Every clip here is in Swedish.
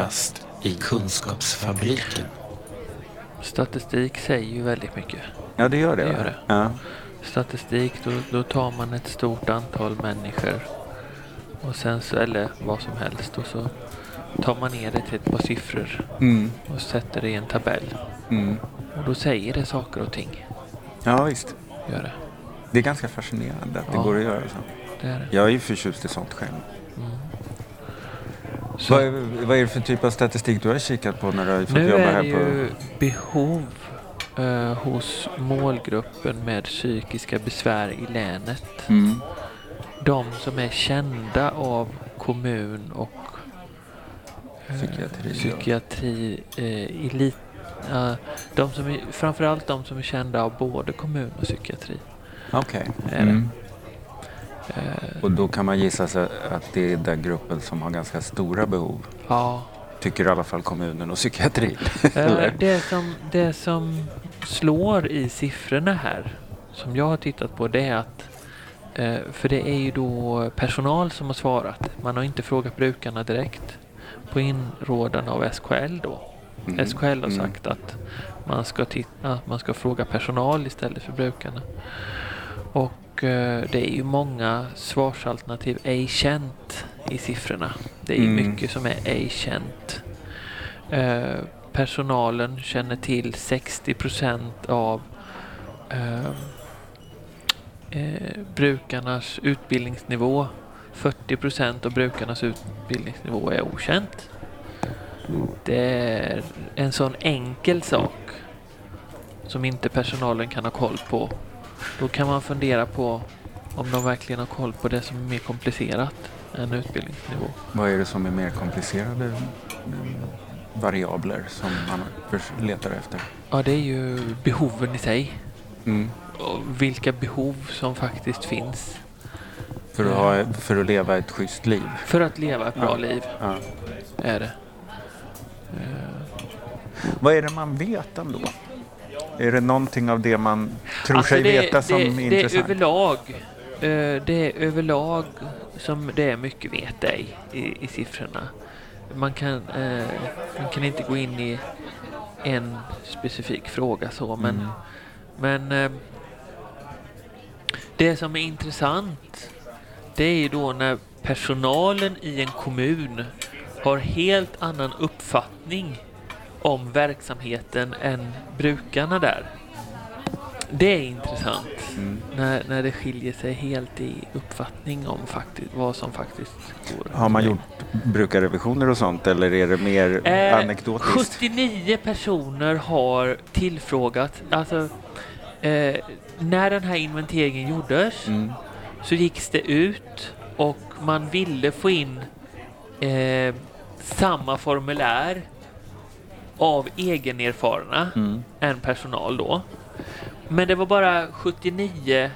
Kafferast i Kunskapsfabriken. Statistik säger ju väldigt mycket. Ja, det gör det. Det gör det. Ja. Statistik, då, då tar man ett stort antal människor och sen så, eller vad som helst och så tar man ner det till ett par siffror Mm. och sätter det i en tabell. Mm. Och då säger det saker och ting. ja, visst. Gör det. Det är ganska fascinerande att det Ja. går att göra så. Det är det. Jag är ju förtjust i sånt själv. Mm. Så Vad är, vad är det för typ av statistik du har kikat på när du har fått nu jobba är här det på... ju behov eh, hos målgruppen med psykiska besvär i länet. Mm. De som är kända av kommun och eh, Psykiatri, psykiatri eh, elit, ja, de som är, framförallt de som är kända av både kommun och psykiatri. Okej. Är det. Mm. Eh, Och då kan man gissa sig att det är den gruppen som har ganska stora behov. ja, Tycker i alla fall kommunen och psykiatrin. Eh, det, som, det som slår i siffrorna här, som jag har tittat på, det är att eh, för det är ju då personal som har svarat. Man har inte frågat brukarna direkt. På inrådan av SKL då. Mm. SKL har Mm. sagt att man ska, titta, man ska fråga personal istället för brukarna. Och eh, det är ju många svarsalternativ ej känt i siffrorna. Det är Mm. mycket som är ej känt. Eh, personalen känner till 60 procent av eh, brukarnas utbildningsnivå. 40 procent av brukarnas utbildningsnivå är okänt. Det är en sån enkel sak som inte personalen kan ha koll på. Då kan man fundera på om de verkligen har koll på det som är mer komplicerat än utbildningsnivå. Vad är det som är mer komplicerade variabler som man letar efter? Ja, det är ju behoven i sig. Mm. Och vilka behov som faktiskt finns För, att ha, för att leva ett schysst liv. för att leva ett bra Ja. liv. Ja. Är det. Vad är det man vet ändå? Är det någonting av det man tror Alltså sig det, veta som det, är det är intressant? överlag eh, det är överlag som det är mycket vet ej i, i siffrorna. Man kan, eh, man kan inte gå in i en specifik fråga så men, Mm. men eh, det som är intressant det är ju då när personalen i en kommun har helt annan uppfattning om verksamheten än brukarna där. Det är intressant Mm. när, när det skiljer sig helt i uppfattning om faktiskt, vad som faktiskt går. Har man gjort brukarrevisioner och sånt eller är det mer Eh, anekdotiskt? 79 personer har tillfrågat, alltså eh, när den här inventeringen gjordes Mm. så gicks det ut och man ville få in eh, samma formulär av egenerfarna Mm. än personal då. Men det var bara 79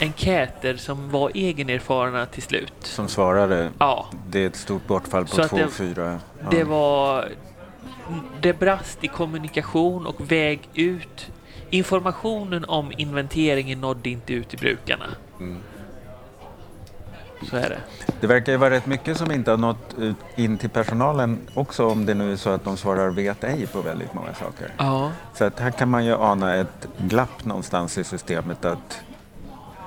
enkäter som var egenerfarna till slut. Som svarade. Ja, Det är ett stort bortfall på Så att två, det- fyra. Ja. det var... Det brast i kommunikation och väg ut. Informationen om inventeringen nådde inte ut till brukarna. Mm. Så är det. Det verkar ju vara rätt mycket som inte har nått ut in till personalen också om det nu är så att de svarar vet ej på väldigt många saker. Ja, Så att här kan man ju ana ett glapp någonstans i systemet att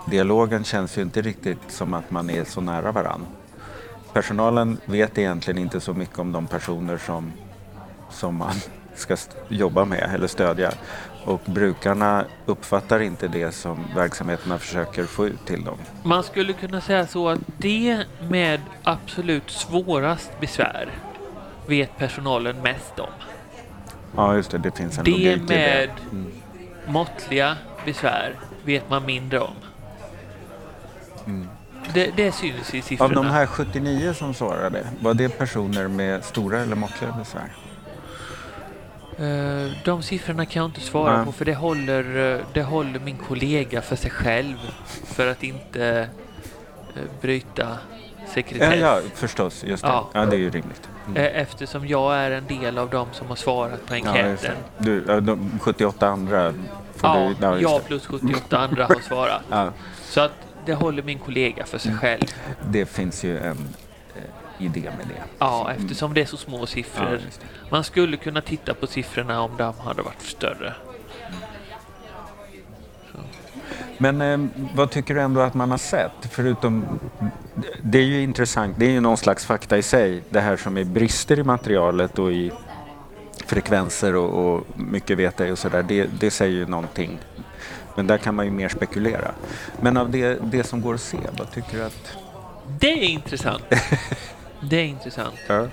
dialogen känns ju inte riktigt som att man är så nära varann. Personalen vet egentligen inte så mycket om de personer som, som man ska jobba med eller stödja. Och brukarna uppfattar inte det som verksamheterna försöker få ut till dem. man skulle kunna säga så att det med absolut svårast besvär vet personalen mest om. Ja, just det, det finns en Det logik i det. med Mm. måttliga besvär vet man mindre om. Mm. Det, det syns i Av siffrorna. de här 79 som svarade, var det personer med stora eller måttliga besvär? Eh, De siffrorna kan jag inte svara Nej. på för det håller, eh, det håller min kollega för sig själv för att inte eh, bryta Ja, sekretess. ja, förstås. Just det. Ja. Ja, det är ju rimligt. Mm. Eftersom jag är en del av dem som har svarat på Ja, enkäten. det. Du, ja, de 78 andra får Ja, du... just jag plus 78 andra har svarat. Ja, Så att det håller min kollega för sig Mm. själv. det finns ju en idé med det. Ja, eftersom det är så små Ja, siffror. det. Man skulle kunna titta på siffrorna om de hade varit större. Men eh, vad tycker du ändå att man har sett? Förutom, det är ju intressant, det är ju någon slags fakta i sig, det här som är brister i materialet och i frekvenser och, och mycket veta och sådär, det, det säger ju någonting. Men där kan man ju mer spekulera. Men av det, det som går att se, vad tycker du att... Det är intressant. Det är intressant. Ja.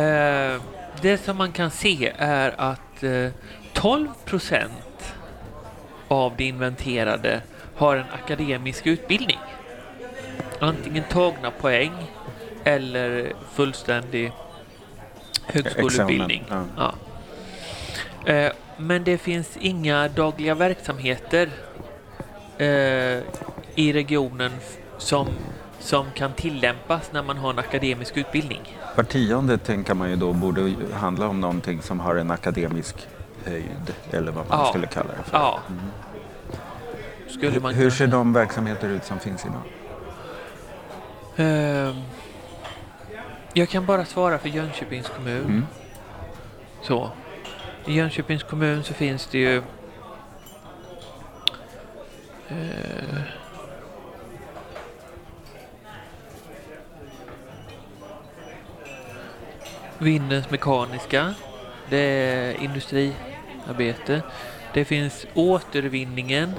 Eh, det som man kan se är att eh, 12 procent av det inventerade har en akademisk utbildning. Antingen tagna poäng eller fullständig högskoleutbildning. Examen, Ja. Eh, men det finns inga dagliga verksamheter eh, i regionen som, som kan tillämpas när man har en akademisk utbildning. Var tionde tänker man ju då borde handla om någonting som har en akademisk höjd, eller vad man Ja. skulle kalla det för. Ja. Man Hur kunna- ser de verksamheter ut som finns idag? Ehm, jag kan bara svara för Jönköpings kommun. Mm. Så. I Jönköpings kommun så finns det ju eh, Vindens Mekaniska. Det är industriarbete. Det finns återvinningen.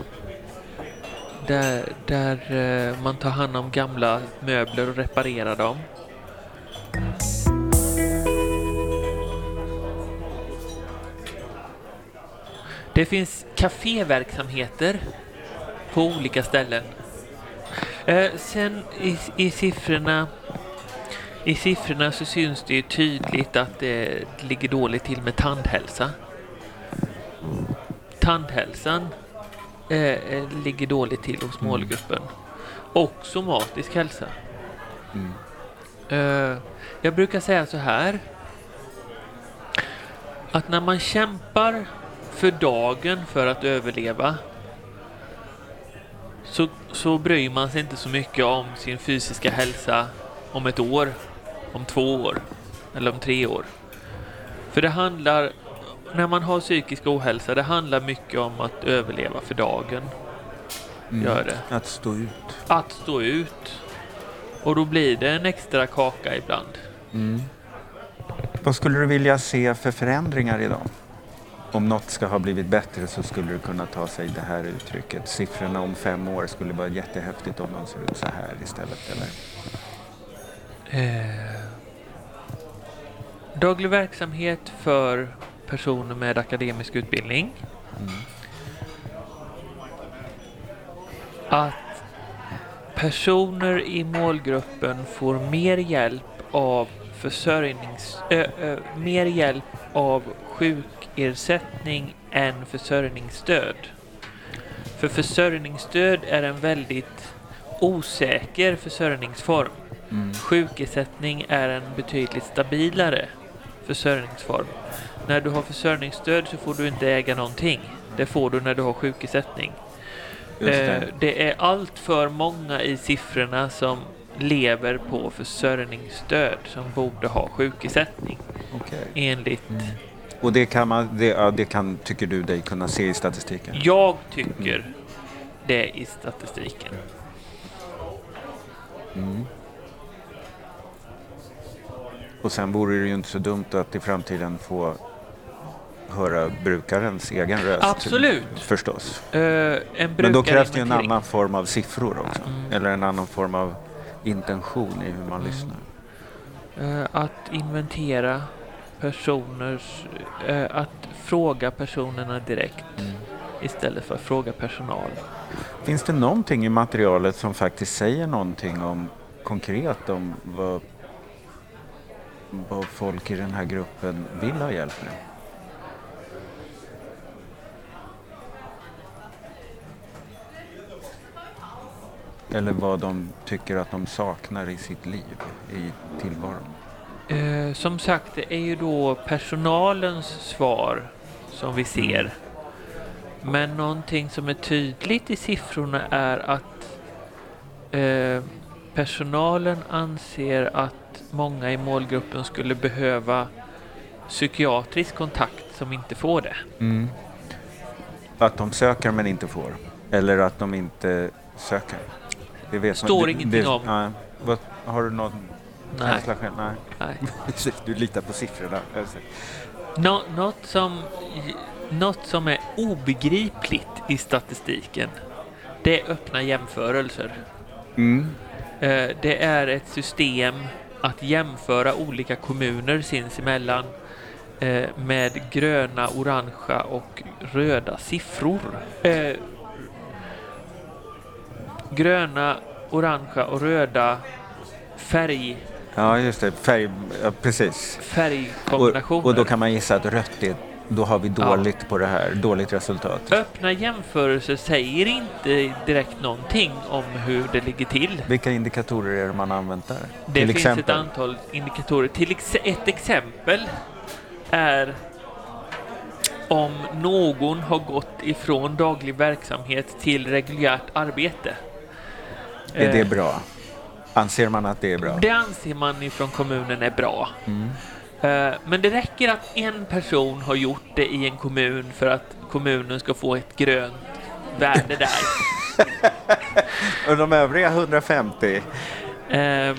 Där, där eh, man tar hand om gamla möbler och reparerar dem. Det finns kaféverksamheter på olika ställen. Eh, sen i, i siffrorna i siffrorna så syns det ju tydligt att det ligger dåligt till med tandhälsa. Tandhälsan eh, eh, ligger dåligt till hos målgruppen. Och somatisk hälsa. Mm. Eh, jag brukar säga så här. Att när man kämpar för dagen för att överleva så, så bryr man sig inte så mycket om sin fysiska hälsa om ett år, om två år eller om tre år. För det handlar, när man har psykisk ohälsa, det handlar mycket om att överleva för dagen. Mm. Gör det. Att stå ut. Att stå ut. Och då blir det en extra kaka ibland. Mm. Vad skulle du vilja se för förändringar idag? Om något ska ha blivit bättre så skulle du kunna ta sig det här uttrycket. Siffrorna om fem år skulle vara jättehäftigt om de ser ut så här istället. Eller? Eh, daglig verksamhet för personer med akademisk utbildning. Mm. Att personer i målgruppen får mer hjälp av försörjnings... Ö, ö, mer hjälp av sjukersättning än försörjningsstöd. För försörjningsstöd är en väldigt osäker försörjningsform. Mm. Sjukersättning är en betydligt stabilare försörjningsform. När du har försörjningsstöd så får du inte äga någonting. Det får du när du har sjukersättning. Just Eh, det. det är allt för många i siffrorna som lever på försörjningsstöd som borde ha sjukersättning Okej. enligt Mm. Och det kan, man, det, ja, det kan, tycker du dig kunna se i statistiken? jag tycker det i statistiken. Mm. Och sen vore det ju inte så dumt att i framtiden få höra brukarens egen röst. Absolut. Förstås. En Men då krävs det ju en annan form av siffror också. Mm. Eller en annan form av intention i hur man lyssnar. Eh, att inventera personers... eh, att fråga personerna direkt istället för att fråga personal. Finns det någonting i materialet som faktiskt säger någonting om konkret om vad, vad folk i den här gruppen vill ha hjälp med? Eller vad de tycker att de saknar i sitt liv, i tillvaron. Eh, som sagt, det är ju då personalens svar som vi ser. Men någonting som är tydligt i siffrorna är att eh, personalen anser att många i målgruppen skulle behöva psykiatrisk kontakt som inte får det. Mm. Att de söker men inte får. Eller att de inte söker. Det vet Står man. ingenting om. Nej. Vad, har du någon Nej. känsla själv? Nej. Nej. Du litar på siffrorna. Nå, något, som, något som är obegripligt i statistiken, det är öppna jämförelser. Mm. Eh, Det är ett system att jämföra olika kommuner sinsemellan eh, med gröna, orangea och röda siffror. Eh, Gröna, orangea och röda färg, Ja, just det. Färg, ja, precis. färgkombinationer. Och, och då kan man gissa att rött är, då har vi dåligt på det här, dåligt resultat. Öppna jämförelser säger inte direkt någonting om hur det ligger till. Vilka indikatorer är det man använt där? Det Till finns exempel? ett antal indikatorer. Till ex ett exempel är om någon har gått ifrån daglig verksamhet till reguljärt arbete. Är det Eh, bra? Anser man att det är bra? Det anser man ifrån kommunen är bra. Mm. Eh, Men det räcker att en person har gjort det i en kommun för att kommunen ska få ett grönt värde där. Och de övriga 150? Eh, i,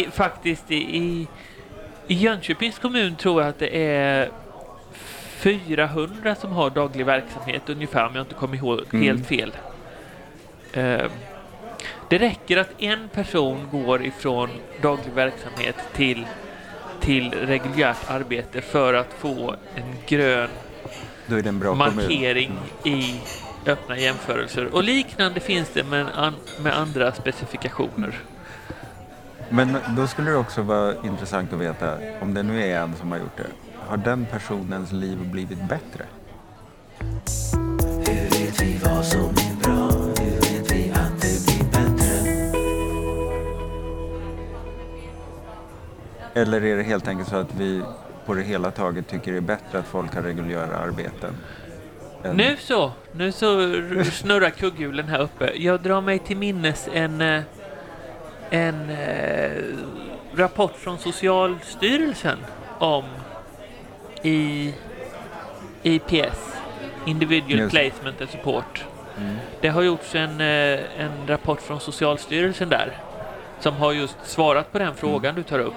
i, faktiskt i, i, Jönköpings kommun tror jag att det är 400 som har daglig verksamhet ungefär om jag inte kommer ihåg Mm. helt fel. Eh, det räcker att en person går ifrån daglig verksamhet till, till reguljärt arbete för att få en grön markering i öppna jämförelser. Och liknande finns det med, an, med andra specifikationer. Men då skulle det också vara intressant att veta, om det nu är en som har gjort det, har den personens liv blivit bättre? Eller är det helt enkelt så att vi på det hela taget tycker det är bättre att folk har reguljära arbeten? än- Nu så, nu så snurrar kugghjulen här uppe. Jag drar mig till minnes en, eh, en eh, rapport från Socialstyrelsen om i IPS, Individual Just. Placement and Support. Mm. Det har gjorts en, eh, en rapport från Socialstyrelsen där som har just svarat på den frågan du tar upp.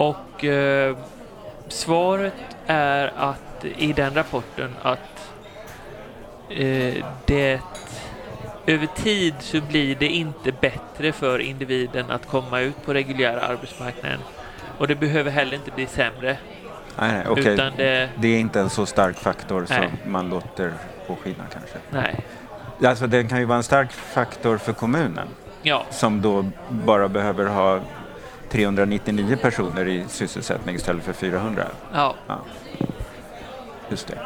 Och eh, svaret är att i den rapporten att eh, det över tid så blir det inte bättre för individen att komma ut på reguljära arbetsmarknaden. Och det behöver heller inte bli sämre. Nej, nej. Utan det, Det är inte en så stark faktor som Nej. man låter påskina kanske. nej. Alltså den kan ju vara en stark faktor för kommunen Ja, som då bara behöver ha 399 personer i sysselsättning istället för 400. ja, Just det.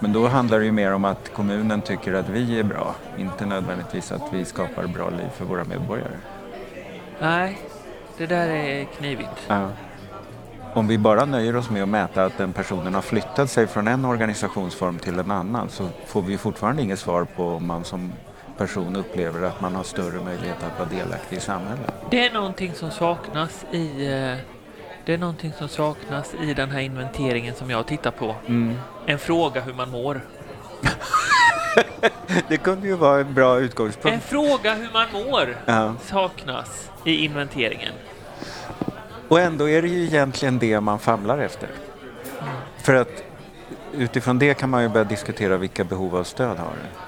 Men då handlar det ju mer om att kommunen tycker att vi är bra, inte nödvändigtvis att vi skapar bra liv för våra medborgare. nej. Det där är knivigt. Ja. Om vi bara nöjer oss med att mäta att den personen har flyttat sig från en organisationsform till en annan så får vi fortfarande inget svar på om man som person upplever att man har större möjlighet att vara delaktig i samhället. Det är någonting som saknas i eh, det är någonting som saknas i den här inventeringen som jag tittar på. En fråga hur man mår. Det kunde ju vara en bra En utgångspunkt. fråga hur man mår Ja. saknas i inventeringen. Och ändå är det ju egentligen det man famlar efter. För att utifrån det kan man ju börja diskutera vilka behov av stöd har det.